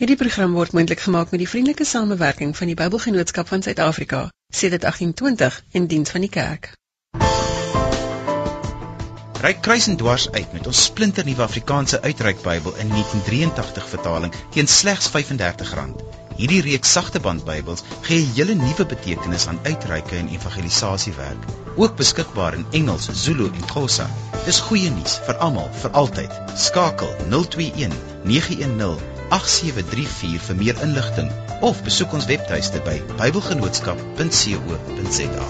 Hierdie program word moontlik gemaak met die vriendelike samewerking van die Bybelgenootskap van Suid-Afrika, sedert 1820 in diens van die kerk. Ryk kruis en dwars uit met ons splinternuwe Afrikaanse uitreik Bybel in 1983 vertaling teen slegs R35. Hierdie reeks sagte band Bybels gee 'n hele nuwe betekenis aan uitreike en evangelisasiewerk, ook beskikbaar in Engels, Zulu en Xhosa. Dis goeie nuus vir almal, vir altyd. Skakel 021 910 8734 vir meer inligting of besoek ons webtuiste by bybelgenootskap.co.za.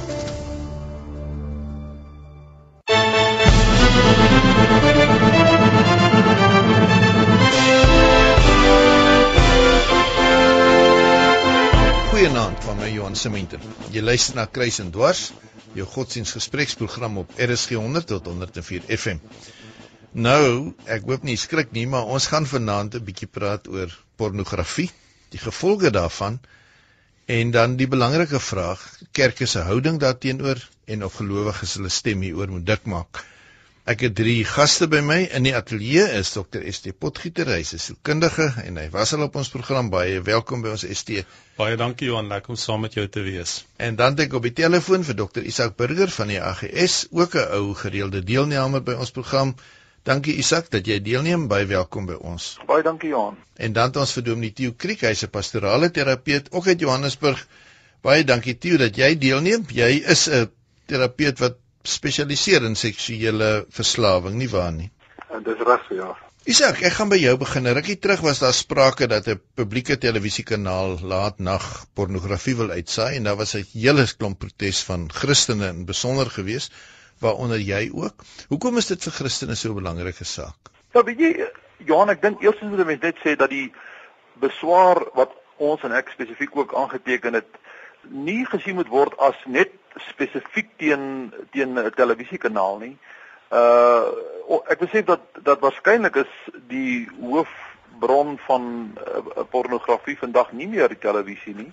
Goeienaand van my Johan Simenter. Jy luister na Kruis en Dwars, jou godsdiensgespreksprogram op RSG 100 tot 104 FM. Nou, ek hoop nie skrik nie, maar ons gaan vanaand 'n bietjie praat oor pornografie, die gevolge daarvan en dan die belangrike vraag, kerke se houding daarteenoor en of gelowiges hulle stem hieroor moet dik maak. Ek het drie gaste by my in die ateljee is Dr. ST Potgieter, hy's 'n sielkundige en hy was al op ons program baie welkom by ons ST. Baie dankie Johan, lekker om saam met jou te wees. En dan het ek op die telefoon vir Dr. Isak Burger van die AGS, ook 'n ou gereelde deelnemer by ons program. Dankie Isak dat jy deelneem. Baie welkom by ons. Baie dankie Johan. En dan het ons vir Dominee Tieu Kriek, hy's 'n pastorale terapeut ook uit Johannesburg. Baie dankie Tieu dat jy deelneem. Jy is 'n terapeut wat spesialiseer in seksuele verslawing, nie waar nie? En dis reg, ja. Isak, ek gaan by jou begin. Rukkie terug was daar sprake dat 'n publieke televisiekanaal laat nag pornografie wil uitsaai en daar was 'n hele klomp protes van Christene in besonder geweest waaronder jy ook. Hoekom is dit vir Christene so 'n belangrike saak? Ja, weet jy, Johan, ek dink eers moet mense net sê dat die beswaar wat ons en ek spesifiek ook aangeteken het, nie gesien moet word as net spesifiek teen teen 'n televisiekanaal nie. Uh ek besef dat dat waarskynlik is die hoofbron van uh, pornografie vandag nie meer die televisie nie.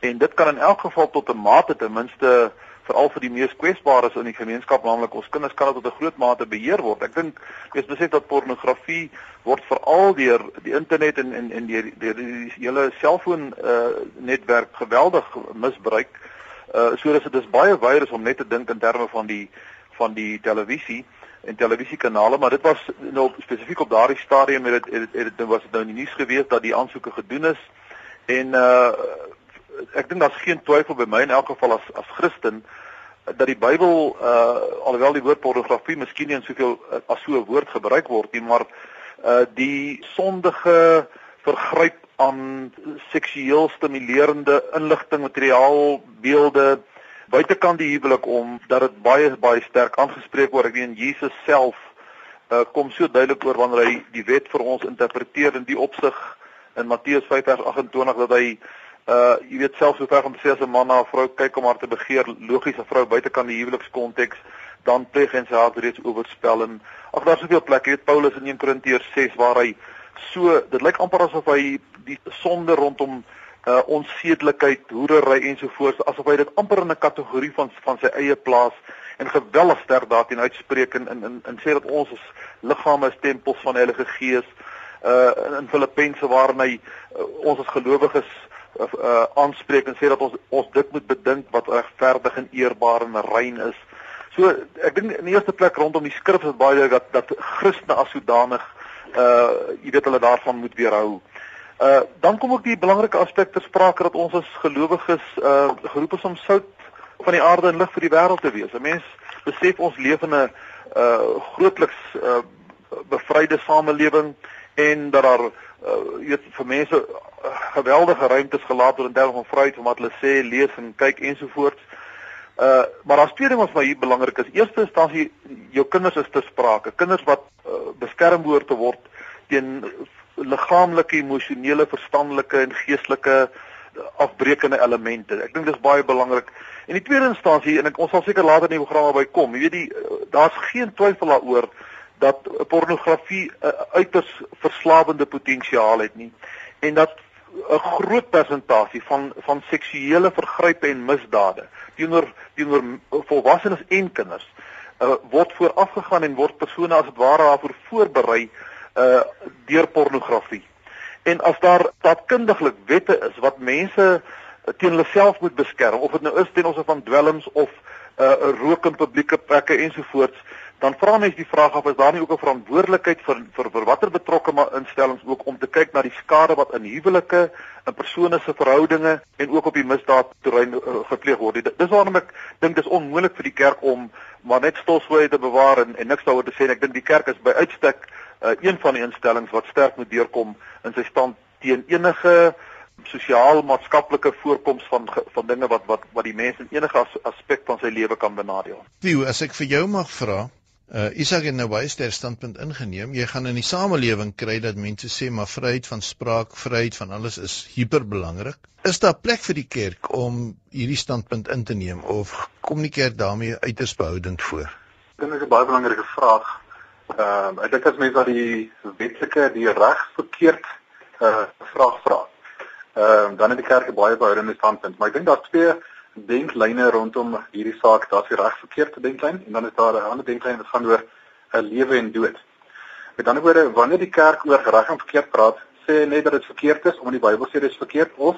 En dit kan in elk geval tot 'n mate ten minste uh veral vir die mees kwesbares in die gemeenskap, naamlik ons kinders kan tot 'n groot mate beheer word. Ek dink jy besef dat pornografie word veral deur die internet en en en deur die, die, die hele selfoon uh netwerk geweldig misbruik. Uh so dat dit is baie wyer is om net te dink in terme van die van die televisie en televisiekanale, maar dit was nou spesifiek op daardie stadium het dit het, het was dit nou in die nuus gewees dat die aansoeke gedoen is en uh ek dink daar's geen twyfel by my in elk geval as as Christen dat die Bybel uh alhoewel die woord pornografie miskien nie in soveel uh, as so 'n woord gebruik word nie, maar uh die sondige vergryp aan seksueel stimulerende inligting, materiaal, beelde buitekant die huwelik om dat dit baie baie sterk aangespreek word. Ek weet Jesus self uh kom so duidelik oor wanneer hy die wet vir ons interpreteer in die opsig in Matteus 5:28 dat hy uh jy weet selfs so ver om te sê as 'n man na 'n vrou kyk om haar te begeer, logiese vrou buitekant die huwelikskonteks, dan pleeg hy sy hart reeds oorspel en ag daar's soveel plekke, jy weet Paulus in 1 Korintiërs 6 waar hy so dit lyk amper asof hy die sonde rondom uh onsedelikheid, hoerery ensovoorts asof hy dit amper in 'n kategorie van van sy eie plaas en geweldig sterk daarteen uitspreek en in in sê dat ons as liggame is tempels van die Heilige Gees uh in Filippense waarin hy uh, ons as gelowiges uh aanspreek en sê dat ons ons dit moet bedink wat regverdig en eerbaar en rein is. So ek dink in die eerste plek rondom die skrif is baie dat dat Christene as sodanig uh jy weet hulle daarvan moet weerhou. Uh dan kom ook die belangrike aspek ter sprake dat ons as gelowiges uh geroep is om sout van die aarde en lig vir die wêreld te wees. 'n Mens besef ons leef in 'n uh grootliks uh bevryde samelewing en dat daar uh jy weet vir mense uh, geweldige ruimtes gelaat word in terme van vryheid om wat hulle sê, lees en kyk ensovoorts. Uh maar daar's twee dinge wat vir my belangrik is. Eerste instansie jou kinders is te sprake. Kinders wat uh, beskerm behoort te word teen liggaamlike, emosionele, verstandelike en geestelike afbreekende elemente. Ek dink dis baie belangrik. En die tweede instansie en ek, ons sal seker later in die program by kom. Jy weet die daar's geen twyfel daaroor dat pornografie 'n uh, uiters verslawende potensiaal het nie en dat 'n groot persentasie van van seksuele vergrype en misdade teenoor teenoor volwassenes en kinders uh, word voorafgegaan en word persone as dit ware daarvoor voorberei uh deur pornografie. En as daar taatkundiglik wette is wat mense teen hulle self moet beskerm of dit nou is ten opsigte van dwelms of uh, rook in publieke plekke ensovoorts dan vra mense die vraag of is daar nie ook 'n verantwoordelikheid vir vir, vir watter betrokke instellings ook om te kyk na die skade wat in huwelike, in persone se verhoudinge en ook op die misdaadterrein uh, gepleeg word. Dis waarom ek dink dis onmoontlik vir die kerk om maar net stolswyse te bewaar en, en niks daaroor te sê. Ek dink die kerk is by uitstek uh, een van die instellings wat sterk moet deurkom in sy stand teen enige sosiaal-maatskaplike voorkoms van van dinge wat wat wat die mens in enige as, aspek van sy lewe kan benadeel. Theo, as ek vir jou mag vra, uh Isak het nou baie sterk standpunt ingeneem. Jy gaan in die samelewing kry dat mense sê maar vryheid van spraak, vryheid van alles is hiperbelangrik. Is daar plek vir die kerk om hierdie standpunt in te neem of kom die kerk daarmee uiters behoudend voor? Dit is 'n baie belangrike vraag. Ehm uh, ek dink as mense na die wetlike die reg verkeerd uh vraag vra. Ehm uh, dan het die kerk 'n baie behoudende standpunt, maar ek dink daar's twee denklyne rondom hierdie saak. Daar's die reg verkeerde denklyn en dan is daar 'n ander denklyn wat gaan oor 'n lewe en dood. Met ander woorde, wanneer die kerk oor reg en verkeerd praat, sê net dat dit verkeerd is omdat die Bybel sê dit is verkeerd of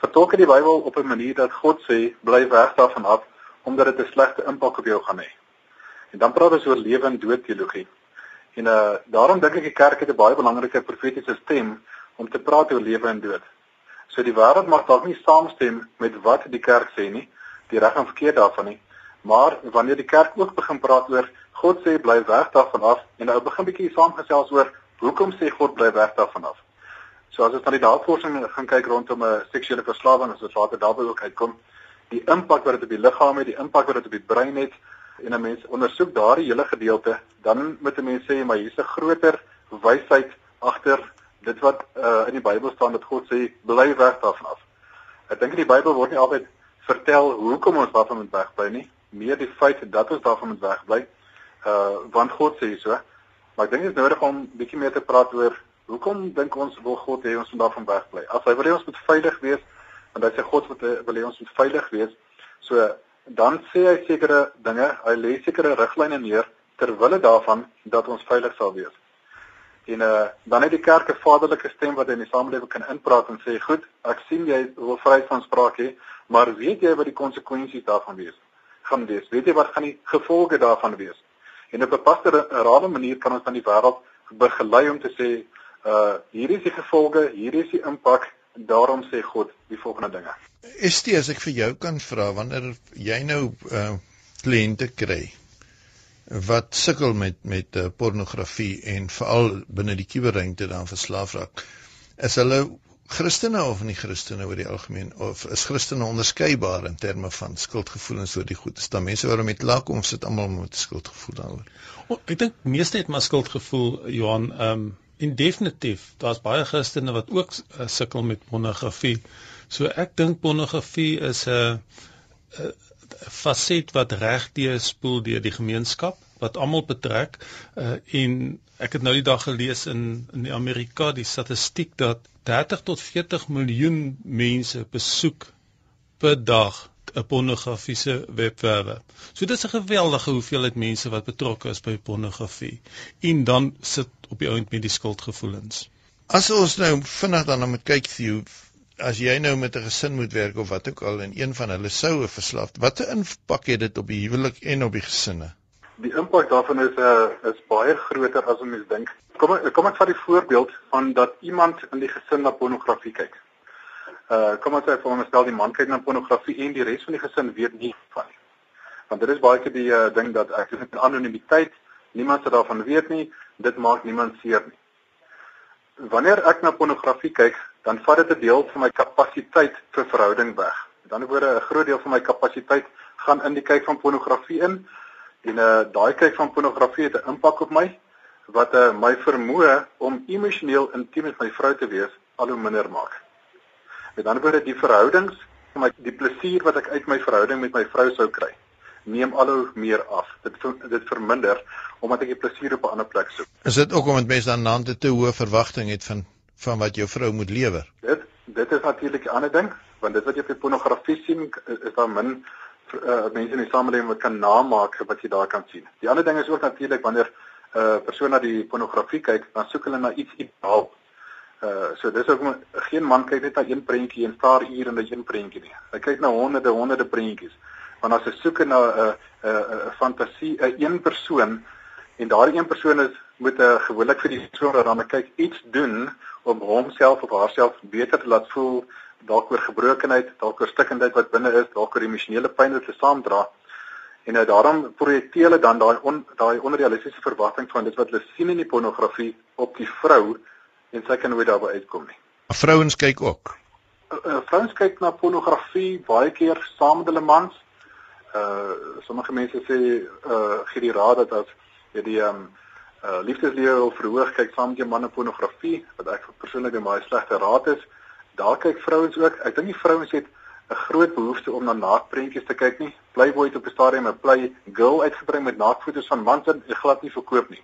vertolk die Bybel op 'n manier dat God sê bly weg daarvan af omdat dit 'n slegte impak op jou gaan hê. En dan praat ons oor lewe en dood teologie. En uh daarom dink ek die kerk het 'n baie belangrike profetiese stem om te praat oor lewe en dood. So die wêreld mag dalk nie saamstem met wat die kerk sê nie, die reg en verkeerd daarvan nie. Maar wanneer die kerk ook begin praat oor God sê bly weg daarvan af en nou begin bietjie saamgesels oor hoekom sê God bly weg daarvan af. So as ons na die navorsing gaan kyk rondom 'n uh, seksuele verslawing, as ons later daarby ook uitkom, die impak wat dit op die liggaam het, die impak wat dit op die brein het en 'n mens ondersoek daardie hele gedeelte, dan moet 'n mens sê maar hier's 'n groter wysheid agter dit wat uh, in die Bybel staan dat God sê bly weg daarvan af. Ek dink die Bybel word nie altyd vertel hoekom ons daarvan moet wegbly nie, meer die feit dat ons daarvan moet wegbly. Uh want God sê so. Maar ek dink dit is nodig om bietjie meer te praat oor hoekom dink ons wil God hê ons moet daarvan wegbly? As hy wil hê ons moet veilig wees, want hy sê God wil wil hê ons moet veilig wees. So dan sê hy sekere dinge, hy lê sekere riglyne neer ter wille daarvan dat ons veilig sal wees. En uh dan het die kerk 'n vaderlike stem wat in die samelewing kan inpraat en sê, "Goed, ek sien jy wil vryheid van spraak hê, maar weet jy wat die konsekwensies daarvan wees? Gaan wees. Weet jy wat gaan die gevolge daarvan wees?" En op 'n paste rade manier kan ons dan die wêreld begelei om te sê, "Uh hier is die gevolge, hier is die impak, daarom sê God die volgende dinge." Estie, as ek vir jou kan vra wanneer jy nou uh kliënte kry wat sukkel met met uh, pornografie en veral binne die kuberruimte dan verslaaf raak. Is hulle Christene of nie Christene oor die algemeen of is Christene onderskeibaar in terme van skuldgevoelens oor die goed? Is daar mense waarom dit laak om sit almal met skuldgevoel daaroor? Oh, ek dink meeste het maar skuldgevoel Johan, ehm um, en definitief, daar's baie Christene wat ook uh, sukkel met pornografie. So ek dink pornografie is 'n uh, uh, faset wat regdeur spoel deur die gemeenskap wat almal betrek uh, en ek het nou die dag gelees in in die Amerika die statistiek dat 30 tot 40 miljoen mense besoek per dag 'n pornografiese webwerwe. So dit is 'n geweldige hoeveelheid mense wat betrokke is by pornografie en dan sit op die ount met die skuldgevoelens. As ons nou vinnig dan moet kyk vir as jy nou met 'n gesin moet werk of wat ook al en een van hulle sou verslaaf, watter impak het dit op die huwelik en op die gesinne? Die impak daarvan is 'n uh, eh, is baie groter as wat mens dink. Kom ek kom ek vat die voorbeeld van dat iemand in die gesin na pornografie kyk. Uh kom ons sê vir hom stel die man kyk na pornografie en die res van die gesin weet nie van nie. Want dit is baie keer die uh, ding dat ek in anonimiteit niemand se daarvan weet nie, dit maak niemand seer nie. Wanneer ek na pornografie kyk, dan vat dit 'n deel van my kapasiteit vir verhouding weg. Met ander woorde, 'n groot deel van my kapasiteit gaan in die kyk van pornografie in en uh daai kyk van pornografie het 'n impak op my wat uh my vermoë om emosioneel intiem met my vrou te wees al hoe minder maak. Met ander woorde, die verhoudings, my die plesier wat ek uit my verhouding met my vrou sou kry, neem al hoe meer af. Dit dit verminder omdat ek die plesier op 'n ander plek soek. Is dit ook omdat mense dan naande te hoë verwagting het van van wat jou vrou moet lewer. Dit dit is natuurlik 'n ander ding, want dit wat jy op die pornografie sien is daar min uh, mense in die samelewing wat kan namaak wat jy daar kan sien. Die ander ding is ook natuurlik wanneer 'n uh, persoon na die pornografie kyk, dan soek hulle na iets ideaal. Uh so dis ook geen man kyk net na een prentjie en staar uur in 'n een prentjie nie. Hy kyk na honderde honderde prentjies. Want as hy soek na 'n 'n 'n fantasie, 'n een persoon en daardie een persoon is moet 'n uh, gewoonlik vir die persoon wat dan kyk iets doen om homself of haarself beter te laat voel dalk oor gebrokenheid, dalk oor stikkindheid wat binne is, dalk oor emosionele pyn wat sy saamdra. En nou daarom projekteer hulle dan daai on, daai onrealistiese verwagting van dit wat hulle sien in die pornografie op die vrou en sy kan nooit daarby uitkom nie. Vrouens kyk ook. Uh, vrouens kyk na pornografie baie keer saam met hulle mans. Uh sommige mense sê uh gee die raad dat as jy die um uh liefdeslewe wil verhoog, kyk saam met jou man na pornografie, wat ek persoonlik 'n baie slegte raad is. Daar kyk vrouens ook. Ek dink die vrouens het 'n groot behoefte om na naakprentjies te kyk nie. Playboy het op 'n stadium 'n play girl uitgebring met naakfoto's van mans dit glad nie verkoop nie.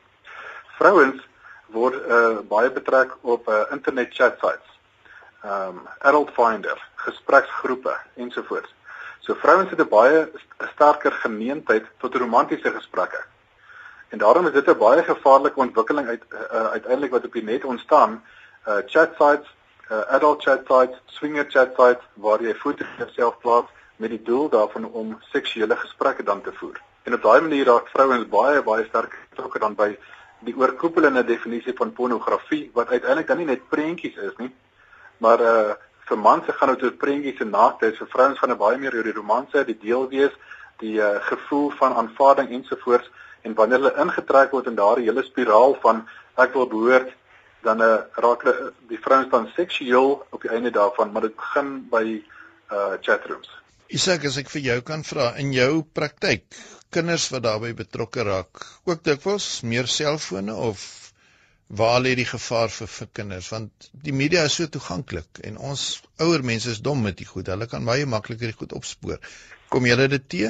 Vrouens word uh, baie betrek op uh, internet chat sites. Um Adult Finder, gespreksgroepe ensovoorts. So vrouens het 'n baie sterker geneentheid tot romantiese gesprekke. En daarom is dit 'n baie gevaarlike ontwikkeling uit uh, uiteindelik wat op die net ontstaan. Uh chat sites, uh, adult chat sites, swinger chat sites waar jy foto's van jouself plaas met die doel daarvan om seksuele gesprekke dan te voer. En op daai manier raak vrouens baie baie sterk betrokke dan by die oorkoepelende definisie van pornografie wat uiteindelik dan nie net prentjies is nie, maar uh vir mans gaan dit oor prentjies en naaktheid, vir vrouens gaan dit baie meer oor die romanse, die deel wees, die uh gevoel van aanvaarding ensovoorts en wanneer hulle ingetrek word in daardie hele spiraal van ek wil behoort dan uh raak hulle die vrouens dan seksueel op die einde daarvan, maar dit begin by uh chatrooms. Isak, as ek vir jou kan vra in jou praktyk, kinders wat daarbey betrokke raak ook dikwels meer selfone of waar lê die gevaar vir vir kinders? Want die media is so toeganklik en ons ouer mense is dom met die goed. Hulle kan baie makliker die goed opspoor. Kom julle dit te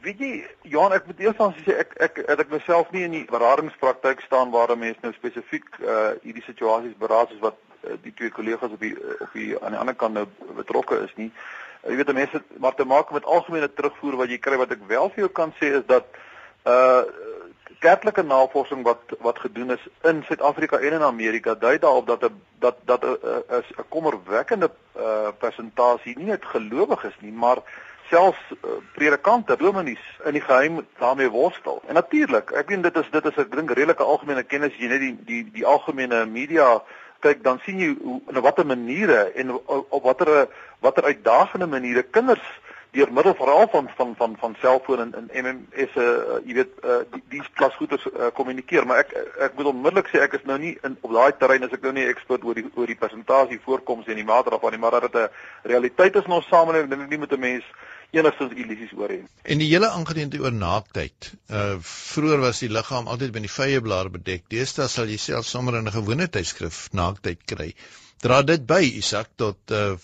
weet jy Johan ek moet eers aan sê ek ek het ek myself nie in die beradingspraktyk staan waar mense nou spesifiek uh hierdie situasies beraad soos wat uh, die twee kollegas op die op die aan die ander kant nou betrokke is nie. Jy weet mense maar te maak met algemene terugvoer wat jy kry. Wat ek wel vir jou kan sê is dat uh kerklike navorsing wat wat gedoen is in Suid-Afrika en in Amerika dui daarop dat 'n dat dat 'n is 'n kommerwekkende uh persentasie nie net gelowiges nie maar selfs uh, predikante dominees in die geheim daarmee worstel. En natuurlik, ek weet dit is dit is ek dink redelike algemene kennis jy net die die die algemene media kyk dan sien jy hoe in watter maniere en op watter watter uitdagende maniere kinders deur middel veral van van van van selfone en en MMS uh, jy weet uh, die die klasgoeders uh, kommunikeer maar ek ek moet onmiddellik sê ek is nou nie in op daai terrein as ek nou nie ekspert oor die oor die persentasie voorkoms en die mate daarvan nie maar dat dit 'n realiteit is in ons samelewing dink ek nie met 'n mens enigstens illusies oor hê. En die hele aangeleentheid oor naaktheid. Uh vroeër was die liggaam altyd met die vrye blaar bedek. Deesdae sal jy self sommer in 'n gewone tydskrif naaktheid kry. Dra dit by Isak tot uh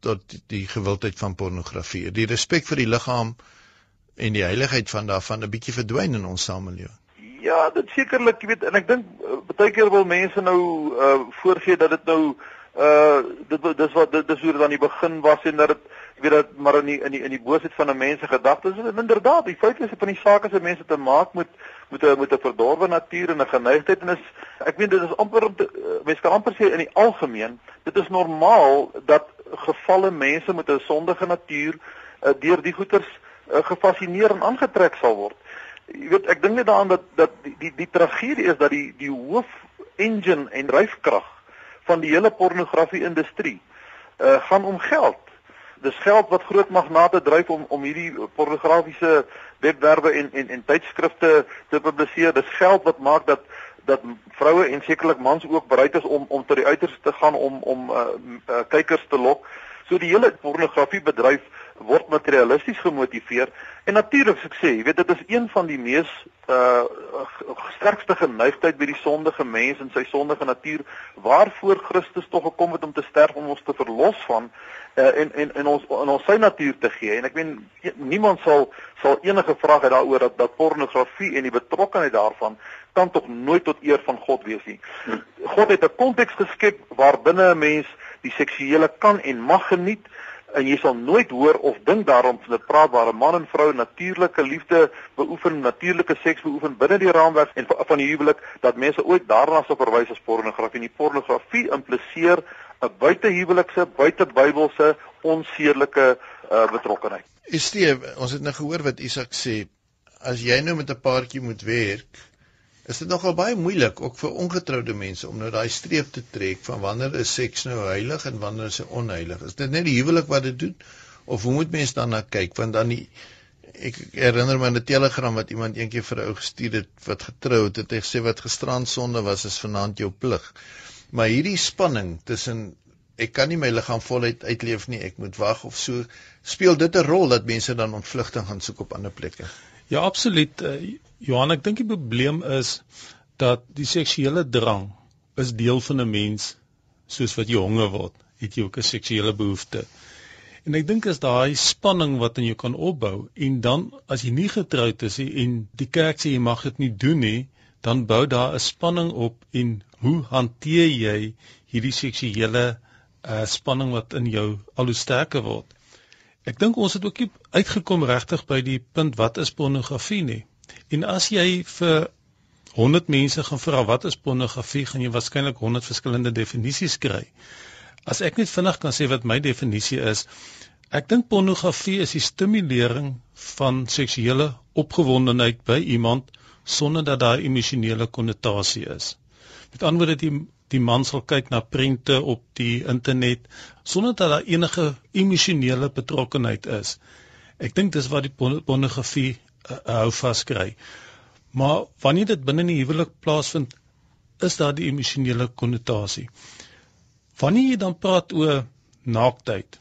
tot die gewildheid van pornografie. Die respek vir die liggaam en die heiligheid van daarvan 'n bietjie verdwyn in ons samelewing. Ja, dit sekerlik, jy weet, en ek dink uh, baie keer wil mense nou uh voorgee dat dit nou uh dit dis wat dit is hoe dit aan die begin was en dat dit ek weet dat maar in die in die in die boosheid van 'n mens se gedagtes en inderdaad die feit is van die is dat mense te maak met met 'n met 'n verdorwe natuur en 'n geneigtheid en is ek weet dit is amper mense kan amper sê in die algemeen dit is normaal dat gevalle mense met 'n sondige natuur uh, deur die goeters uh, gefassineer en aangetrek sal word. Jy weet ek dink net daaraan dat dat die die, die tragedie is dat die die hoof engine en dryfkrag van die hele pornografie industrie uh, gaan om geld dis geld wat groot magnate dryf om om hierdie pornografiese webwerwe en en en tydskrifte te publiseer. Dis geld wat maak dat dat vroue en sekerlik mans ook bereid is om om tot die uiterste te gaan om om uh, uh, kykers te lok. So die hele pornografiebedryf word materialisties gemotiveer en natuurlik as ek sê, jy weet dit is een van die mees uh sterkste geneigtheid by die sondige mens en sy sondige natuur waarvoor Christus tog gekom het om te sterf om ons te verlos van uh, en en en ons in ons sy natuur te gee en ek meen niemand sal sal enige vraag hê daaroor dat dat pornografie en die betrokkeheid daarvan kan tog nooit tot eer van God wees nie. God het 'n konteks geskep waarbinne 'n mens die seksuele kan en mag geniet en jy sal nooit hoor of dink daarom van 'n praat waar 'n man en vrou natuurlike liefde beoefen, natuurlike seks beoefen binne die raamwerk en van die huwelik dat mense ooit daarna sou verwys as pornografie. En die pornografie impliseer 'n buitehuwelikse, buitebybelse, onsedelike uh, betrokkenheid. Steve, ons het nou gehoor wat Isak sê. As jy nou met 'n paartjie moet werk, is dit nogal baie moeilik ook vir ongetroude mense om nou daai streep te trek van wanneer is seks nou heilig en wanneer is dit onheilig. Is dit net die huwelik wat dit doen of hoe moet mense dan na kyk want dan die ek herinner my 'n telegram wat iemand eendag vir 'n ou gestuur het wat getrou het het hy gesê wat gisterand sonde was is vanaand jou plig. Maar hierdie spanning tussen ek kan nie my liggaam voluit uitleef nie, ek moet wag of so, speel dit 'n rol dat mense dan ontvlugting gaan soek op ander plekke. Ja, absoluut. Uh, Johan, ek dink die probleem is dat die seksuele drang is deel van 'n mens soos wat jy honger word, het jy ook 'n seksuele behoefte. En ek dink as daai spanning wat in jou kan opbou en dan as jy nie getroud is nie en die kerk sê jy mag dit nie doen nie, dan bou daar 'n spanning op en hoe hanteer jy hierdie seksuele uh, spanning wat in jou al hoe sterker word? Ek dink ons het ook nie uitgekom regtig by die punt wat is pornografie nie. En as jy vir 100 mense gaan vra wat is pornografie, gaan jy waarskynlik 100 verskillende definisies kry. As ek net vinnig kan sê wat my definisie is, ek dink pornografie is die stimulering van seksuele opgewondenheid by iemand sonder dat daar emosionele konnotasie is. Met ander woorde die die man sal kyk na prente op die internet sonder dat daar enige emosionele betrokkenheid is. Ek dink dis wat die pornografie uh, hou vaskry. Maar wanneer dit binne die huwelik plaasvind, is daar die emosionele konnotasie. Wanneer jy dan praat oor naaktheid,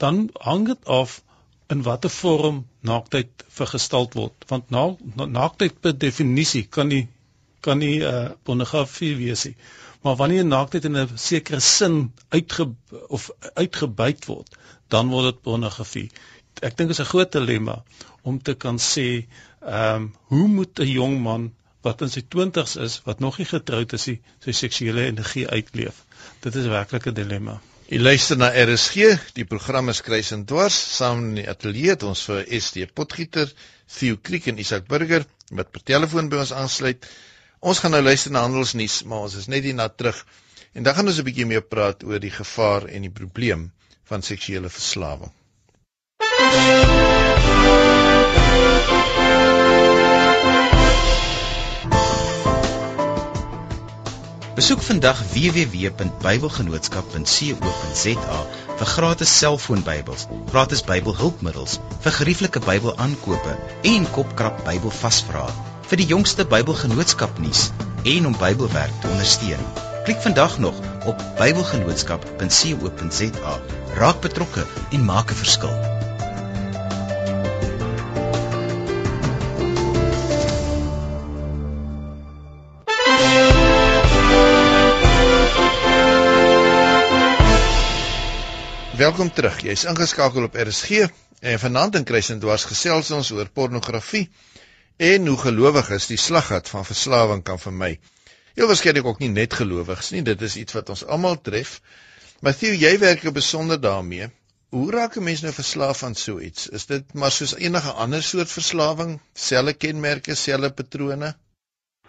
dan hang dit af in watter vorm naaktheid vergestald word, want na, na, naaktheid per definisie kan nie kan nie uh, pornografie wees nie. Maar wanneer naaktheid in 'n sekere sin uitge of uitgebuit word, dan word dit pornografie. Ek dink dit is 'n groot dilemma om te kan sê, ehm, um, hoe moet 'n jong man wat in sy 20's is, wat nog nie getroud is nie, sy seksuele energie uitleef? Dit is werklik 'n dilemma. Jy luister na RSG, die program is Kruis en Dwars, saam in die ateljee het ons vir SD Potgieter, Theo Kriek en Isak Burger wat per telefoon by ons aansluit. Ons gaan nou luister na handelsnuus, maar ons is net hierna terug. En dan gaan ons 'n bietjie meer praat oor die gevaar en die probleem van seksuele verslawing. Besoek vandag www.bybelgenootskap.co.za vir gratis selfoonbybels, gratis Bybelhulpmiddels, vir gerieflike Bybelaankope en kopkrap Bybelvasvrae vir die jongste Bybelgenootskap nuus en om Bybelwerk te ondersteun. Klik vandag nog op bybelgenootskap.co.za. Raak betrokke en maak 'n verskil. Welkom terug. Jy's ingeskakel op RSG en vanaand in Kruisendwars gesels ons oor pornografie en hoe gelowiges die slaggat van verslawing kan vermy. Heel waarskynlik ook nie net gelowiges nie, dit is iets wat ons almal tref. Matthew, jy werk besonder daarmee. Hoe raak 'n mens nou verslaaf aan so iets? Is dit maar soos enige ander soort verslawing, selfe kenmerke, selfe patrone?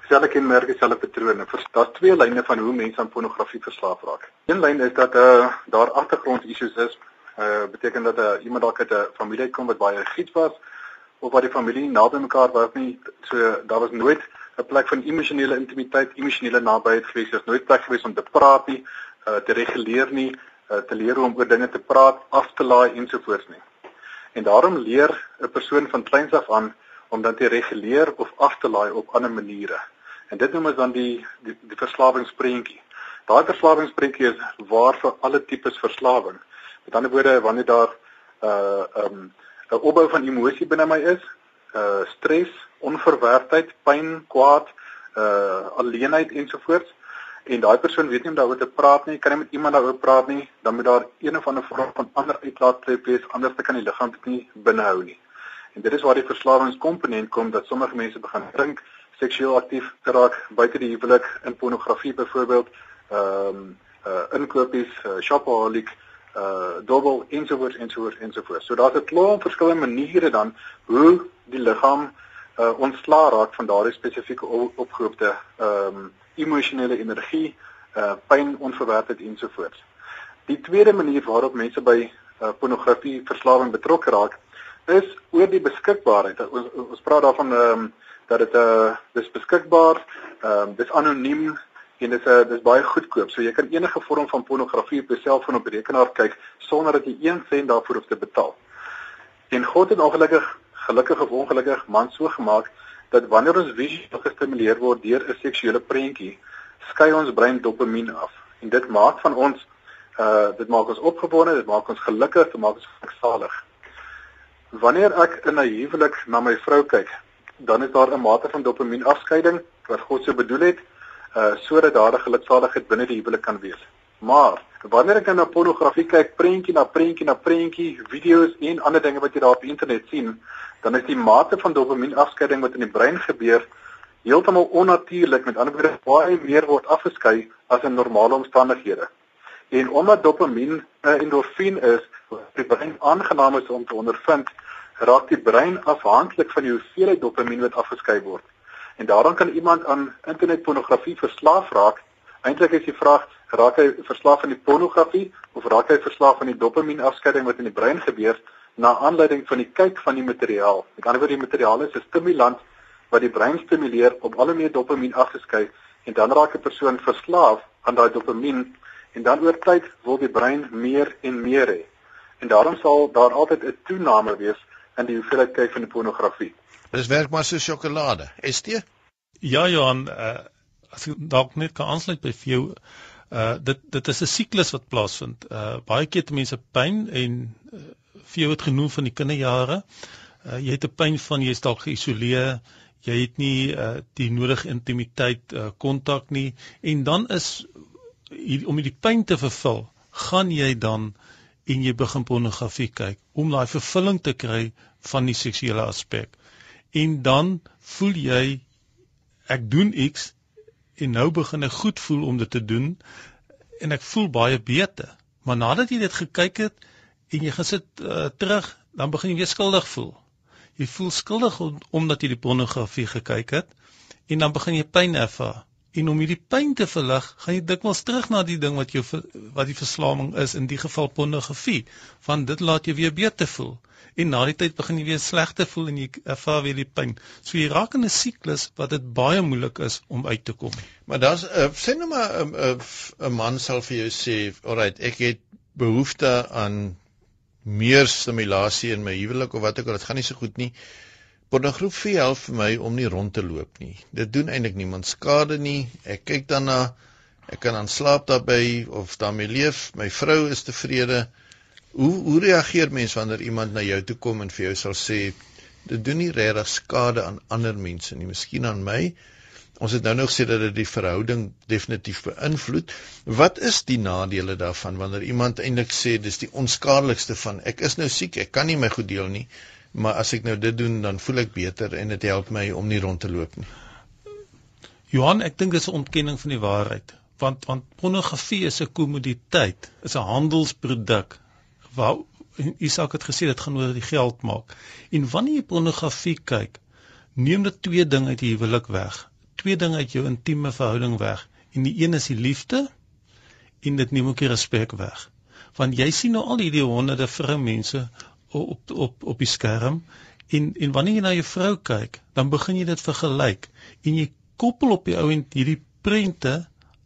Selfe kenmerke, selfe patrone. Daar's twee lyne van hoe mense aan pornografie verslaaf raak. Een lyn is dat uh, daar agtergrond issues is. Uh beteken dat uh, iemand dalk uit 'n familie kom wat baie giet was of wat die familie nie naby mekaar was nie. So daar was nooit 'n plek van emosionele intimiteit, emosionele nabyheid gewees. Daar's nooit plek gewees om te praat nie, uh, te reguleer nie, uh, te leer hoe om oor dinge te praat, af te laai ensovoorts nie. En daarom leer 'n persoon van kleins af aan om dan te reguleer of af te laai op ander maniere. En dit noem ons dan die die, die verslawingsprentjie. Daai verslawingsprentjie is waar vir alle tipes verslawing. Met ander woorde, wanneer daar uh ehm um, 'n opbou van emosie binne my is, uh stres, onverwerptheid, pyn, kwaad, uh alleenheid ensovoorts. En daai persoon weet nie om daaroor te praat nie, kan nie met iemand daaroor praat nie, dan moet daar een of ander vorm van ander uitlaatklep wees, anders kan die liggaam dit nie binnehou nie. En dit is waar die verslawingskomponent kom dat sommige mense begin drink, seksueel aktief raak buite die huwelik in pornografie byvoorbeeld, ehm um, uh inkopies, uh, shopaholic, uh dobbel ensovoorts ensovoorts ensovoorts. So daar's 'n klomp verskillende maniere dan hoe die liggaam uh ontslaa raak van daardie spesifieke opgehoopte ehm um, emosionele energie, uh pyn, onverwerkte ensovoorts. Die tweede manier waarop mense by uh, pornografie verslawing betrokke raak is oor die beskikbaarheid. Ons ons praat daarvan ehm um, dat dit uh dis beskikbaar, ehm um, dis anoniem en dit is uh, dis baie goedkoop. So jy kan enige vorm van pornografie op jou selfoon op rekenaar kyk sonder dat jy 1 sent daarvoor hoef te betaal. En God het ongelukkig gelukkig of ongelukkig man so gemaak dat wanneer ons visueel gestimuleer word deur 'n seksuele prentjie, skei ons brein dopamien af. En dit maak van ons uh dit maak ons opgewonde, dit maak ons gelukkig, dit maak ons geluksalig. Wanneer ek in 'n huwelik na my vrou kyk, dan is daar 'n mate van dopamien afskeiding wat God so bedoel het uh sodat daar 'n geluksaligheid binne die huwelik kan wees. Maar wanneer ek na pornografie kyk, prentjie na prentjie na prentjie, video's en ander dinge wat jy daar op internet sien, dan is die mate van dopamien afskeiding wat in die brein gebeur heeltemal onnatuurlik. Met ander woorde, baie meer word afgeskei as in normale omstandighede. En omdat dopamien 'n uh, endorfien is wat die brein aangenaam is om te ondervind, raak die brein afhanklik van die hoeveelheid dopamien wat afgeskei word. En daarom kan iemand aan internetpornografie verslaaf raak. Eintlik is die vraag, raak hy verslaaf aan die pornografie of raak hy verslaaf aan die dopamien afskeiding wat in die brein gebeur na aanleiding van die kyk van die materiaal. Met ander woorde, die materiaal is 'n stimulant wat die brein stimuleer om al meer dopamien af te skei en dan raak 'n persoon verslaaf aan daai dopamien en dan oor tyd wil die brein meer en meer hê. En daarom sal daar altyd 'n toename wees in die hoeveelheid kyk van die pornografie. Dit werk maar so sjokolade. ST? Ja Johan, uh, as ek dalk net kan aansluit by vir jou uh dit dit is 'n siklus wat plaasvind. Uh baie keer te mense pyn en uh, vir jou het genoem van die kinderjare. Uh jy het 'n pyn van jy is dalk geïsoleer, jy het nie uh die nodige intimiteit uh kontak nie en dan is hier, om die pyn te vervul, gaan jy dan en jy begin pornografie kyk om daai vervulling te kry van die seksuele aspek. En dan voel jy ek doen iets en nou begin ek goed voel om dit te doen en ek voel baie beter. Maar nadat jy dit gekyk het en jy gesit uh, terug dan begin jy weer skuldig voel. Jy voel skuldig om, omdat jy die pornografie gekyk het en dan begin jy pyn ervaar en om hierdie pyn te verlig gaan jy dikwels terug na die ding wat jou wat die verslawing is in die geval pornografie want dit laat jou weer beter voel en na die tyd begin jy weer sleg te voel en jy ervaar weer die pyn. So jy raak in 'n siklus wat dit baie moeilik is om uit te kom. Maar daar's uh, sê nou maar 'n uh, 'n uh, man sal vir jou sê, "Alright, ek het behoefte aan meer stimulasie in my huwelik of wat ook al, dit gaan nie so goed nie." Pornografie help vir my om nie rond te loop nie. Dit doen eintlik niemand skade nie. Ek kyk daarna, ek kan aan slaap daarbey of daarmee leef. My vrou is tevrede. Hoe hoe reageer mens wanneer iemand na jou toe kom en vir jou sal sê dit doen nie regtig skade aan ander mense nie, miskien aan my. Ons het nou nog gesê dat dit die verhouding definitief beïnvloed. Wat is die nadele daarvan wanneer iemand eintlik sê dis die onskadelikste van ek is nou siek, ek kan nie my goed deel nie, maar as ek nou dit doen dan voel ek beter en dit help my om nie rond te loop nie. Johan, ek dink dis 'n ontkenning van die waarheid want want pornografie is 'n kommoditeit, is 'n handelsproduk waar Isak het gesê dit gaan oor die geld maak. En wanneer jy pornografie kyk, neem dit twee dinge uit die huwelik weg. Twee dinge uit jou intieme verhouding weg. En die een is die liefde en dit neem ook die respek weg. Want jy sien nou al hierdie honderde vroumense op op op die skerm en en wanneer jy na jou vrou kyk, dan begin jy dit vergelyk en jy koppel op die ou en hierdie prente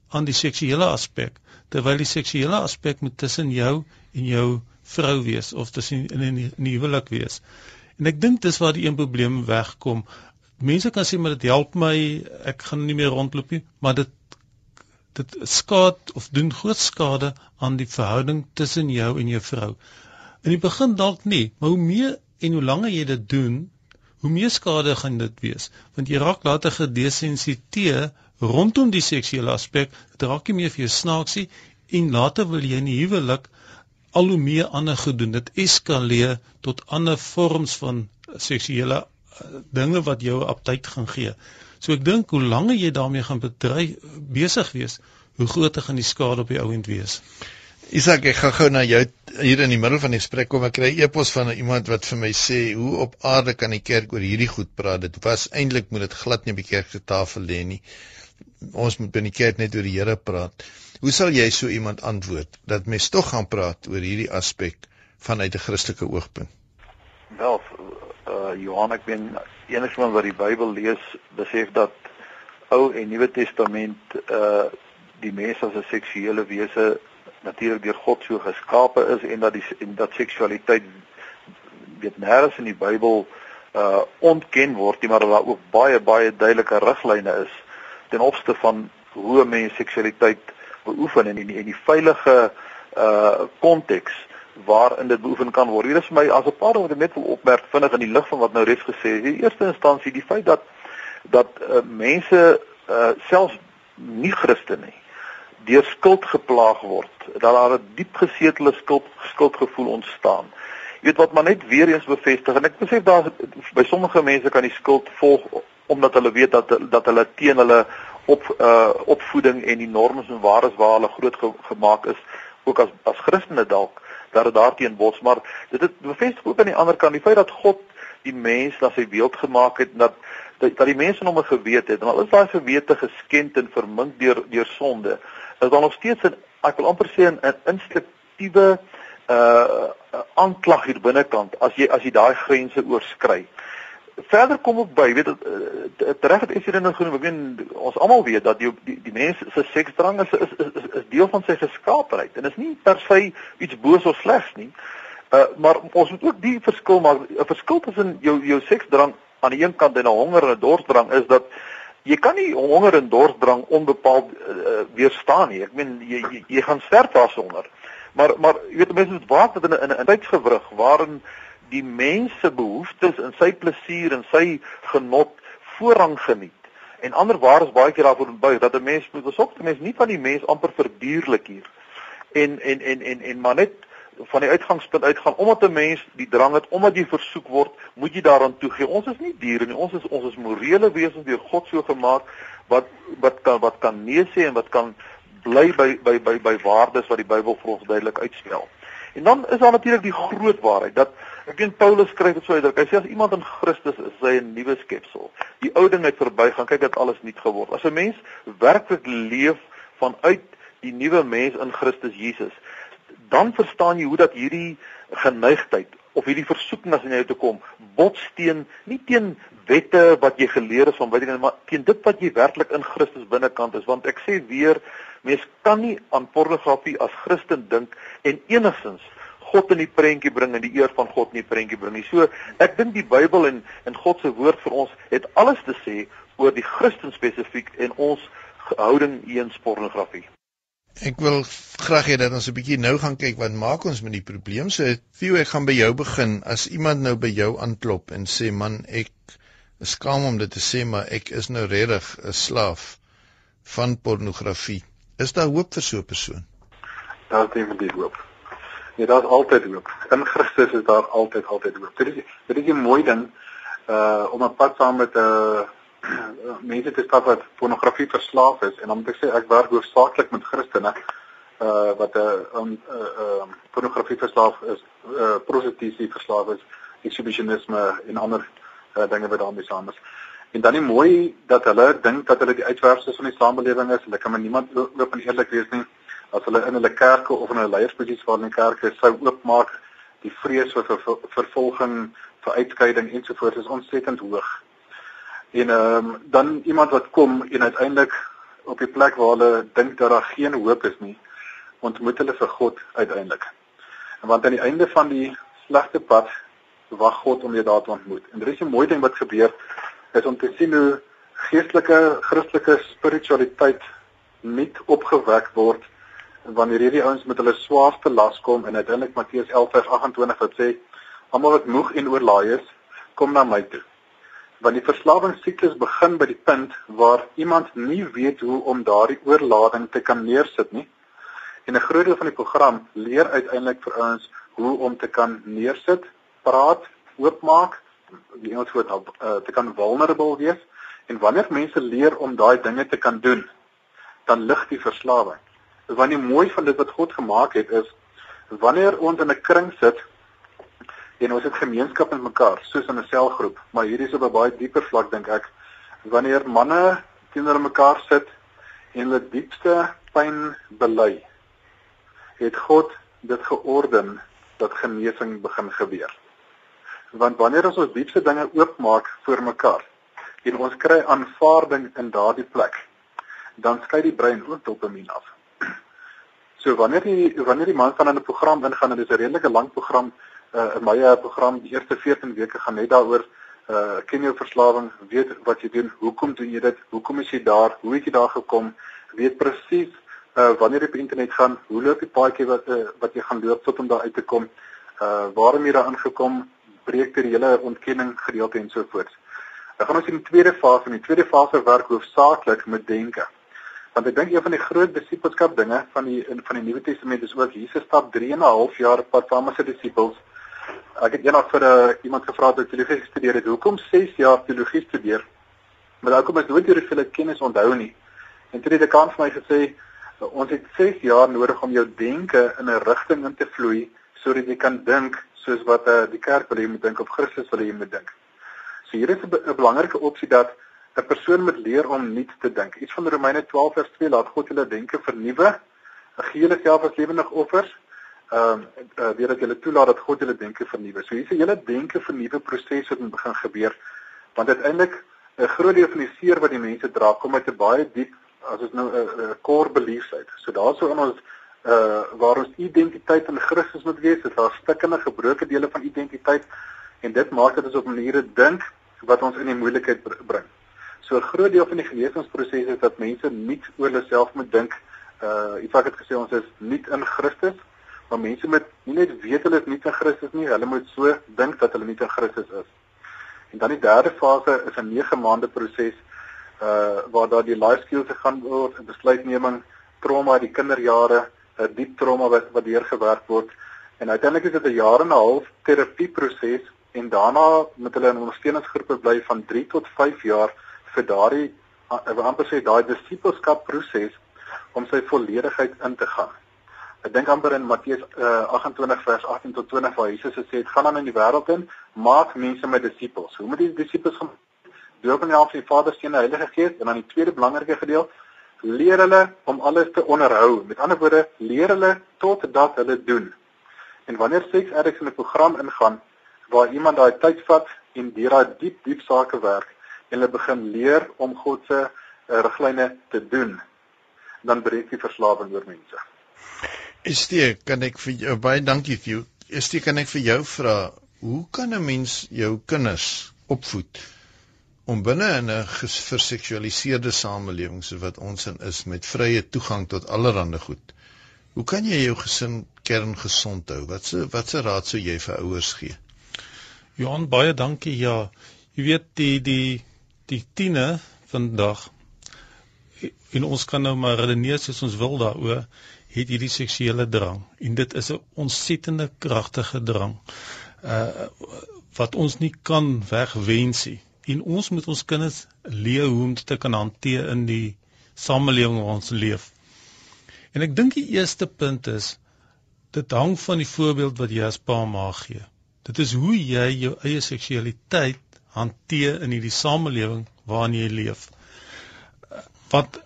aan die seksuele aspek terwyl die seksuele aspek moet tussen jou en jou vrou wees of tussen in 'n huwelik wees. En ek dink dis waar die een probleem wegkom. Mense kan sê maar dit help my, ek gaan nie meer rondloop nie, maar dit dit skaad of doen groot skade aan die verhouding tussen jou en jou vrou. In die begin dalk nie, maar hoe meer en hoe langer jy dit doen, hoe meer skade gaan dit wees, want jy raak later gedesensiteer rondom die seksuele aspek, dit raak nie meer vir jou snaaksie en later wil jy in die huwelik al hoe meer ander gedoen. Dit eskaleer tot ander vorms van seksuele uh, dinge wat jou aptyd gaan gee. So ek dink hoe langer jy daarmee gaan bedry besig wees, hoe groter gaan die skade op die ouend wees. Isak, ek gaan gou na jou hier in die middel van die gesprek kom. Ek kry 'n e-pos van iemand wat vir my sê, "Hoe op aarde kan die kerk oor hierdie goed praat? Dit was eintlik moet dit glad nie op die kerk se tafel lê nie. Ons moet binne die kerk net oor die Here praat." Hoe sal jy so iemand antwoord dat mens tog gaan praat oor hierdie aspek vanuit 'n Christelike oogpunt? Wel, uh Johan, ek ben enigiemand wat die Bybel lees, besef dat Ou en Nuwe Testament uh die mens as 'n seksuele wese natuurlik deur God so geskape is en dat die en dat seksualiteit weet nêrens in die Bybel uh ontken word nie maar dat daar ook baie baie duidelike riglyne is ten opsigte van hoe 'n mens seksualiteit beoefen en in die, in die veilige uh konteks waarin dit beoefen kan word. Hier is my as 'n paar wat ek net wil opmerk vinnig in die lig van wat nou reeds gesê is. In eerste instansie die feit dat dat uh, mense uh selfs nie Christene nie deur skuld geplaag word, dat daar 'n diep gesetelde skuld skuldgevoel ontstaan. Jy weet wat maar net weer eens bevestig en ek besef daar by sommige mense kan die skuld volg omdat hulle weet dat dat hulle teen hulle op uh opvoeding en die normes en waardes waar hulle groot ge, gemaak is ook as as Christene dalk dat dit daarteen bots maar dit het bevestig ook aan die ander kant die feit dat God die mens na sy beeld gemaak het dat dat, dat die mense hom geweet het en al is daai gewete geskend en vermink deur deur sonde is daar nog steeds 'n ek wil amper sê 'n instinktiewe uh aanklag hier binnekant as jy as jy daai grense oorskry. Verder kom ook by, weet dit reg het is hier nou genoem, ek weet ons almal weet dat die die, die mens se seksdrang is is, is is deel van sy geskaapenheid en is nie per se iets boos of slegs nie. Uh maar ons moet ook die verskil maak. 'n Verskil tussen jou jou seksdrang aan die een kant en 'n honger en 'n dorsdrang is dat jy kan nie honger en dorsdrang onbepaald uh, weerstaan nie. Ek meen jy, jy jy gaan sterf daarsonder. Maar maar jy weet mense moet waak dat in 'n 'n tydsgewrig waarin die mense behoeftes en sy plesier en sy genot voorrang geniet. En ander waar is baie keer daarvoor buig dat 'n mens moet besop, 'n mens nie van die mens amper verdierlik hier. En en en en en maar net van die uitgangspunt uitgaan omdat 'n mens die drang het omdat jy versoek word, moet jy daaraan toegee. Ons is nie diere nie. Ons is ons is morele wesens deur God so gemaak wat wat kan wat kan nee sê en wat kan bly by by by by waardes wat die Bybel vir ons duidelik uitstel. En dan is daar natuurlik die groot waarheid dat ek weet Paulus skryf dit so uitdruk. Hy sê as iemand in Christus is, is hy 'n nuwe skepsel. Die ou ding het verbygaan. Kyk dat alles nuut geword. As 'n mens werklik leef vanuit die nuwe mens in Christus Jesus, dan verstaan jy hoe dat hierdie geneigtheid of hierdie versoeking as in jou te kom botsteen nie teen wette wat jy geleer het van jy maar teen dit wat jy werklik in Christus binnekant is want ek sê weer mens kan nie aan pornografie as Christen dink en enigstens God in die prentjie bring en die eer van God in die prentjie bring nie. So ek dink die Bybel en en God se woord vir ons het alles te sê oor die Christen spesifiek en ons houding teenoor pornografie. Ek wil graag hê dat ons 'n bietjie nou gaan kyk wat maak ons met die probleem. So, Theo, ek gaan by jou begin. As iemand nou by jou aanklop en sê, "Man, ek is skaam om dit te sê, maar ek is nou regtig 'n slaaf van pornografie." Is daar hoop vir so 'n persoon? Daar's definitief hoop. Ja, daar's altyd hoop. In Christus is daar altyd altyd hoop. Dit is dit is 'n mooi ding uh om 'n pad saam met 'n uh, mense te stap wat pornografie verslaaf is en dan moet ek sê ek werk hoofsaaklik met Christene uh wat 'n uh, um, uh, uh, pornografie verslaaf is, uh prostitusie verslaaf is, exhibitionisme en ander uh, dinge wat daarmee saam is. En dan is mooi dat hulle dink dat hulle die uitwerpers van die samelewing is. Hulle kan met niemand oop en eerlik wees nie as hulle in hulle kerke of in hulle leiersposisies waar in die kerke sou oopmaak die vrees vir vervolging, vir uitskeiding ensovoorts is ontsettend hoog en ehm um, dan iemand wat kom en uiteindelik op die plek waar hulle dink dat daar geen hoop is nie, ontmoet hulle vir God uiteindelik. En want aan die einde van die slegte pad wag God om jou daar te ontmoet. En dit is 'n mooi ding wat gebeur is om te sien hoe geestelike Christelike spiritualiteit nuut opgewek word wanneer hierdie ouens met hulle swaarste las kom en uiteindelik Matteus 11:28 wat sê almal wat moeg en oorlaai is, kom na my toe want die verslawingssiklus begin by die punt waar iemand nie weet hoe om daardie oorlading te kan neersit nie. En 'n groot deel van die program leer uiteindelik vir ons hoe om te kan neersit, praat, oopmaak, die Engels woord uh, te kan vulnerable wees. En wanneer mense leer om daai dinge te kan doen, dan lig die verslawing. Want die mooi van dit wat God gemaak het is wanneer ons in 'n kring sit en ons het gemeenskap met mekaar, soos in 'n selgroep, maar hierdie is op 'n baie dieper vlak dink ek, wanneer manne teenoor mekaar sit en hulle diepste pyn bely, het God dit georden dat genesing begin gebeur. Want wanneer ons ons diepste dinge oopmaak voor mekaar en ons kry aanvaarding in daardie plek, dan skei die brein ook dopamien af. So wanneer die wanneer die man van 'n program ingaan en dit is 'n redelike lang program, uh, in my uh, program die eerste 14 weke gaan net daaroor uh ken jou verslawing, weet wat jy doen, hoekom doen jy dit, hoekom is jy daar, hoe het jy daar gekom, weet presies uh wanneer jy op internet gaan, hoe loop die paadjie wat uh, wat jy gaan loop tot om daar uit te kom, uh waarom jy daar aangekom, breek die hele ontkenning gedeelte en so voort. Dan gaan ons in die tweede fase, in die tweede fase werk hoofsaaklik met denke. Want ek dink een van die groot disipelskap dinge van die in van die Nuwe Testament is ook Jesus stap 3 en 'n half jaar pad saam met sy disippels. Ek het eendag vir 'n uh, eh, iemand gevra wat teologie gestudeer het, hoekom 6 jaar teologie studeer? Maar hoekom is nooit hierdie kennis onthou nie? En toe het die kans vir my gesê, ons het 6 jaar nodig om jou denke in 'n rigting in te vloei sodat jy kan dink soos wat uh, die kerk wil hê jy moet dink of Christus wil hê jy moet dink. So hier is 'n belangrike opsie dat 'n persoon moet leer om nuut te dink. Iets van Romeine 12 vers 2 laat God julle denke vernuwe. Gee julle self as lewendig offers. Ehm uh, uh, deur dat julle toelaat dat God julle denke vernuwe. So hier's 'n hele denke vernuwe proses wat moet begin gebeur. Want uiteindelik 'n groot deel van die seer wat die mense dra kom uit 'n baie diep as ons nou 'n uh, uh, core beliefs uit. So daarso in ons uh waar ons identiteit in Christus moet wees, is daar stikkende gebroke dele van identiteit en dit maak dat ons op maniere dink wat ons in die moeilikheid bring. So 'n groot deel van die genesingsproses is dat mense nie oor hulle self moet dink. Uh ek het gesê ons is nie in Christus, maar mense moet nie net weet hulle is nie in Christus nie, hulle moet so dink dat hulle nie in Christus is. En dan die derde fase is 'n 9 maande proses uh waar daar die life skills gaan word, besluitneming, trauma, die kinderjare, 'n diep trauma wat wat deurgewerk word. En uiteindelik is dit 'n jaar en 'n half terapieproses en daarna moet hulle in ondersteuningsgroepe bly van 3 tot 5 jaar vir daardie wil amper sê daai disipelskap proses om sy volledigheid in te gaan. Ek dink amper in Matteus uh, 28 vers 18 tot 20 waar Jesus gesê het gaan dan in die wêreld in maak mense my disippels. Hoe moet die disippels gaan doop in die die Vader, Seun en Heilige Gees en dan die tweede belangrike gedeelte leer hulle om alles te onderhou. Met ander woorde, leer hulle tot dat hulle doen. En wanneer seks ergens in 'n program ingaan waar iemand daai tyd vat en deur daai diep diep sake werk, en hulle begin leer om God se uh, riglyne te doen, dan breek die verslawing oor mense. Estie, kan ek vir jou baie dankie vir jou. Estie, kan ek vir jou vra, hoe kan 'n mens jou kinders opvoed om binne in 'n verseksualiseerde samelewing so wat ons in is met vrye toegang tot allerlei goed? Hoe kan jy jou gesin kerngesond hou? Wat se wat se raad sou jy vir ouers gee? Johan, baie dankie. Ja, jy weet die die die tiene vandag en ons kan nou maar redeneer soos ons wil daaroor het hierdie seksuele drang en dit is 'n ontsettende kragtige drang uh wat ons nie kan wegwens nie. En ons moet ons kinders leer hoe om dit te kan hanteer in die samelewing waar ons leef. En ek dink die eerste punt is dit hang van die voorbeeld wat jy as pa maak gee. Dit is hoe jy jou eie seksualiteit hanteer in hierdie samelewing waarin jy leef. Wat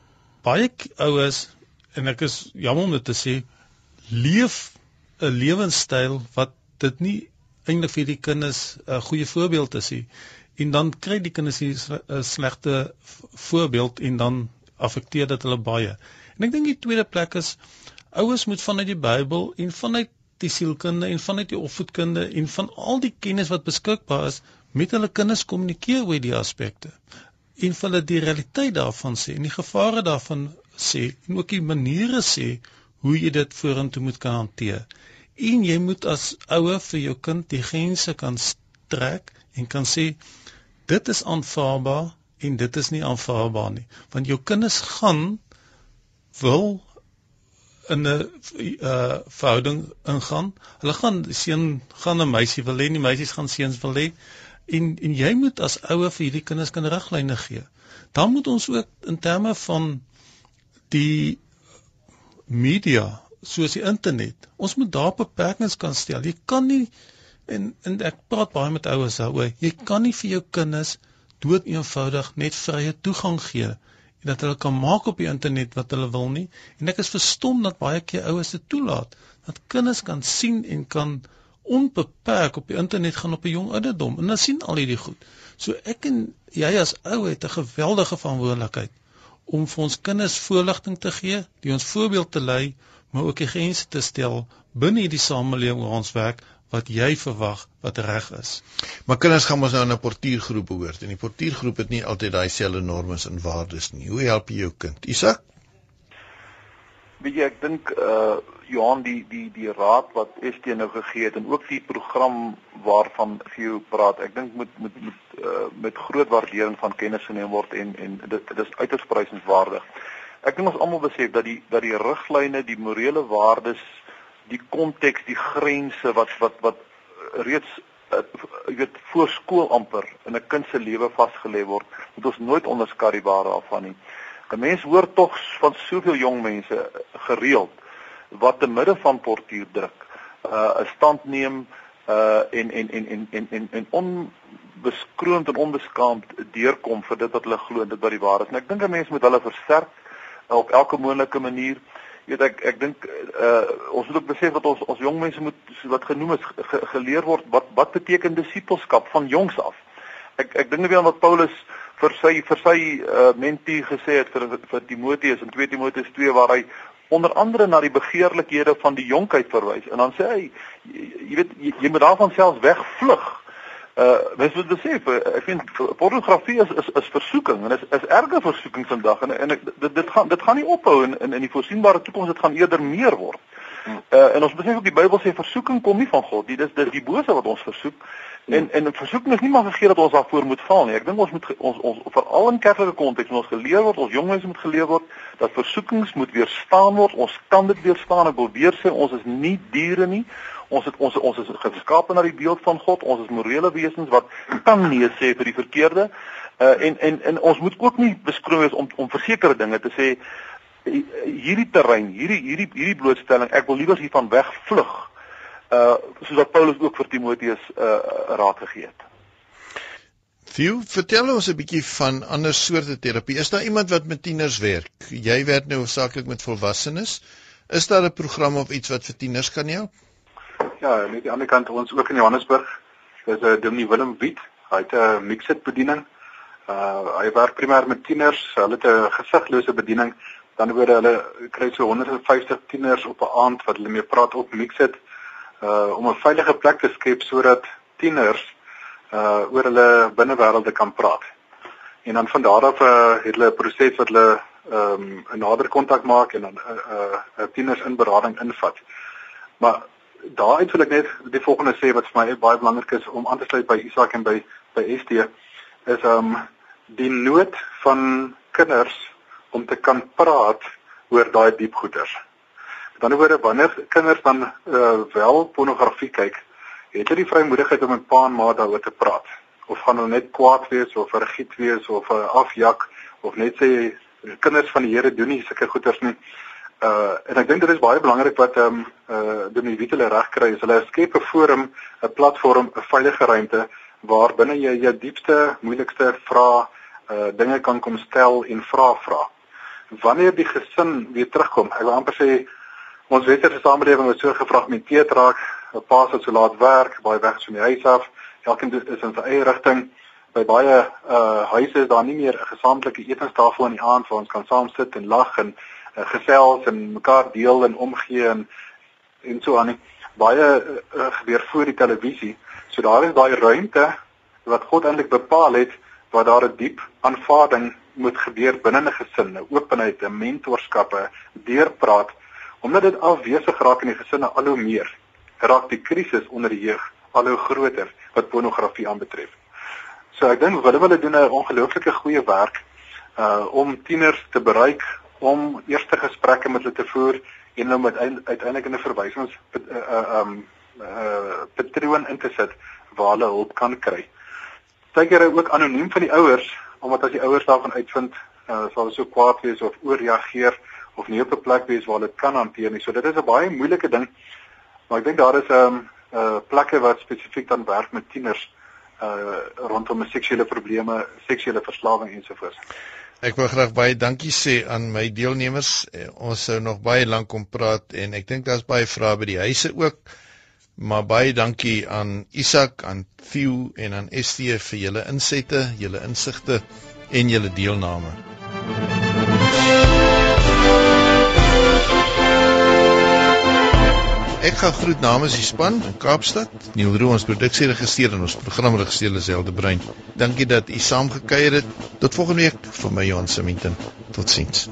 baie ouers en ek is jammer om dit te sê, leef 'n lewenstyl wat dit nie eintlik vir die kinders 'n goeie voorbeeld is nie. En dan kry die kinders 'n slegte voorbeeld en dan affekteer dit hulle baie. En ek dink die tweede plek is ouers moet vanuit die Bybel en vanuit die sielkunde en vanuit die opvoedkunde en van al die kennis wat beskikbaar is met hulle kinders kommunikeer oor die aspekte en hulle die realiteit daarvan sê en die gevare daarvan sê en ook die maniere sê hoe jy dit vorentoe moet kan hanteer. En jy moet as ouer vir jou kind die grense kan strek en kan sê dit is aanvaarbaar en dit is nie aanvaarbaar nie want jou kinders gaan wil in 'n uh verhouding ingaan. Hulle gaan seun gaan 'n meisie wil hê, nie meisies gaan seuns wil hê en en jy moet as ouer vir hierdie kinders kan riglyne gee. Dan moet ons ook in terme van die media soos die internet. Ons moet daar beperkings kan stel. Jy kan nie en en ek praat baie met ouers daaroor. Jy kan nie vir jou kinders dood eenvoudig net vrye toegang gee en dat hulle kan maak op die internet wat hulle wil nie. En ek is verstom dat baie keer ouers dit toelaat dat kinders kan sien en kan onbeperk op die internet gaan op 'n jong ouderdom en dan sien al hierdie goed. So ek en jy as ou het 'n geweldige verantwoordelikheid om vir ons kinders voorligting te gee, die ons voorbeeld te lei, maar ook die grense te stel binne hierdie samelewing waar ons werk wat jy verwag wat reg is. Maar kinders gaan mos nou in 'n portuïergroep behoort en die portuïergroep het nie altyd daai selfde normes en waardes nie. Hoe help jy jou kind? Isak? Weet jy, ek dink uh Johan die die die raad wat ST nou gegee het en ook die program waarvan jou praat. Ek dink moet moet moet uh, met groot waardering van kennis geneem word en en dit dit is uiters prysenswaardig. Ek dink ons almal besef dat die dat die riglyne, die morele waardes, die konteks, die grense wat wat wat reeds uh, jy weet voor skool amper in 'n kind se lewe vasgelê word, moet ons nooit onderskat die waarde daarvan nie. 'n Mens hoor tog van soveel jong mense gereeld wat te midde van portuur druk uh 'n stand neem uh en en en en en en, en onbeskroomd en onbeskaamd deurkom vir dit wat hulle glo dit wat die waarheid is. En ek dink 'n mens moet hulle versterk op elke moontlike manier. Jy weet ek ek dink uh ons moet ook besef dat ons ons jong mense moet wat genoem is ge, geleer word wat wat beteken disipelskap van jongs af. Ek ek dink weer wat Paulus vir sy vir sy uh, mentee gesê het vir vir Timoteus in 2 Timoteus 2 waar hy onder andere na die begeerlikhede van die jonkheid verwys. En dan sê hy jy, weet jy, jy moet daarvan selfs wegvlug. Uh mens moet besef uh, ek vind pornografie is is, is versoeking en is is erge versoeking vandag. En en ek, dit dit gaan dit gaan nie ophou in in in die voorsienbare toekoms dit gaan eerder meer word. Uh en ons besef ook die Bybel sê versoeking kom nie van God nie. Dis dis die bose wat ons versoek. En en versoeking is nie maar vergeet dat ons daarvoor moet val nie. Ek dink ons moet ons ons veral in kerklike konteks ons geleer word, ons jong mense moet geleer word dat versoekings moet weerstaan word. Ons kan dit weerstaan. Ek wil weer sê ons is nie diere nie. Ons het ons ons is geskape na die beeld van God. Ons is morele wesens wat kan nee sê vir die verkeerde. Uh en en en ons moet ook nie beskroom wees om om versekerde dinge te sê hierdie terrein, hierdie hierdie hierdie blootstelling, ek wil liewer hiervan wegvlug uh soos wat Paulus ook vir Timoteus uh raad gegee het. Theo, vertel ons 'n bietjie van ander soorte terapie. Is daar iemand wat met tieners werk? Jy werk nou hoofsaaklik met volwassenes. Is daar 'n program of iets wat vir tieners kan help? Ja, aan die ander kant ons ook in Johannesburg. Dis 'n uh, Dominee Willem Wit. Hy het 'n mixed bediening. Uh hy werk primêr met tieners. Hulle het 'n gesigloose bediening. Dan word hulle kry so 150 tieners op 'n aand wat hulle mee praat op mixed uh om 'n veilige plek te skep sodat tieners uh oor hulle binnewêrelde kan praat. En dan van daar af uh het hulle 'n proses wat hulle um 'n nader kontak maak en dan 'n uh, uh, tieners in berading invat. Maar daaruit wil ek net die volgende sê wat vir my baie belangrik is om aan te sluit by Isak en by by ST is um die nood van kinders om te kan praat oor daai diep goeters. Dan word wanneer kinders dan uh, wel pornografie kyk, het hulle die vrymoedigheid om met pa en ma daaroor te praat. Of gaan hulle net kwaad wees of vergiet wees of uh, afjak of net sê kinders van die Here doen nie sulke goeders nie. Uh en ek dink dit is baie belangrik wat ehm um, uh Dominee Wit hulle reg kry is hulle skep 'n forum, 'n platform, 'n veilige ruimte waar binne jy jou diepste, moeilikste vrae uh dinge kan kom stel en vra vra. Wanneer die gesin weer terugkom, ek wil amper sê Ons westerse samelewing is so gefragmenteerd raak. Pa wat so laat werk, baie weg van die huis af. Elkeen is in sy eie rigting. By baie uh huise is daar nie meer 'n gesamentlike etenstafel in die aand waar ons kan saam sit en lag en uh, gesels en mekaar deel en omgee en en so aan. Baie uh, gebeur voor die televisie. So daar is daai ruimte wat God eintlik bepaal het waar daar 'n diep aanvaarding moet gebeur binne 'n gesin, 'n openheid, 'n mentorskappe, deurpraat Omdat dit afwesig raak in die gesinne al hoe meer, raak die krisis onder die jeug al hoe groter wat pornografie aanbetref. So ek dink hulle wil doen 'n ongelooflike goeie werk uh om tieners te bereik om eerste gesprekke met hulle te voer en om uiteindelik in 'n verwysings uh, uh um uh patroon in te sit waar hulle hulp kan kry. Partykeer ook anoniem van die ouers omdat as die ouers daarvan uitvind uh sal hulle so kwaad wees of ooreageer of nie op 'n plek wees waar hulle kan hanteer nie. So dit is 'n baie moeilike ding. Maar ek dink daar is 'n um, uh, plekke wat spesifiek dan werk met tieners uh rondom seksuele probleme, seksuele verslawing ensovoorts. Ek wil graag baie dankie sê aan my deelnemers. Eh, ons sou nog baie lank kom praat en ek dink daar's baie vrae by die huise ook. Maar baie dankie aan Isak, aan Theo en aan ST vir julle insette, julle insigte en julle deelname. Ek gaan groet namens die span in Kaapstad. Neil Roo ons produksieregisseur en ons programregisseur Liselde Brein. Dankie dat u saamgekuier het. Tot volgende week vir my Johan Seminten. Totsiens.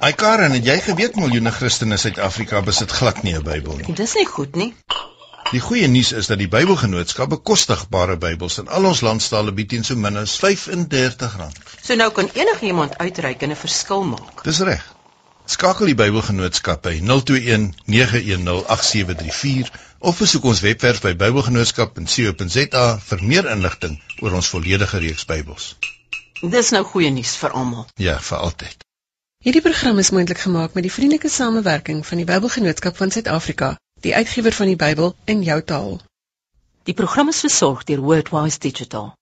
Ai Karen, het jy geweet miljoene Christene in Suid-Afrika besit glad nie 'n Bybel nie? Dis nie goed nie. Die goeie nuus is dat die Bybelgenootskap bekostigbare Bybels in al ons landstale bied teen so min as R35. So nou kan enigiemand uitreik en 'n verskil maak. Dis reg. Skakel die Bybelgenootskap by 021 910 8734 of besoek ons webwerf by bybelgenootskap.co.za vir meer inligting oor ons volledige reeks Bybels. Dis nou goeie nuus vir almal. Ja, vir altyd. Hierdie program is moontlik gemaak met die vriendelike samewerking van die Bybelgenootskap van Suid-Afrika, die uitgewer van die Bybel in jou taal. Die program is versorg deur Wordwise Digital.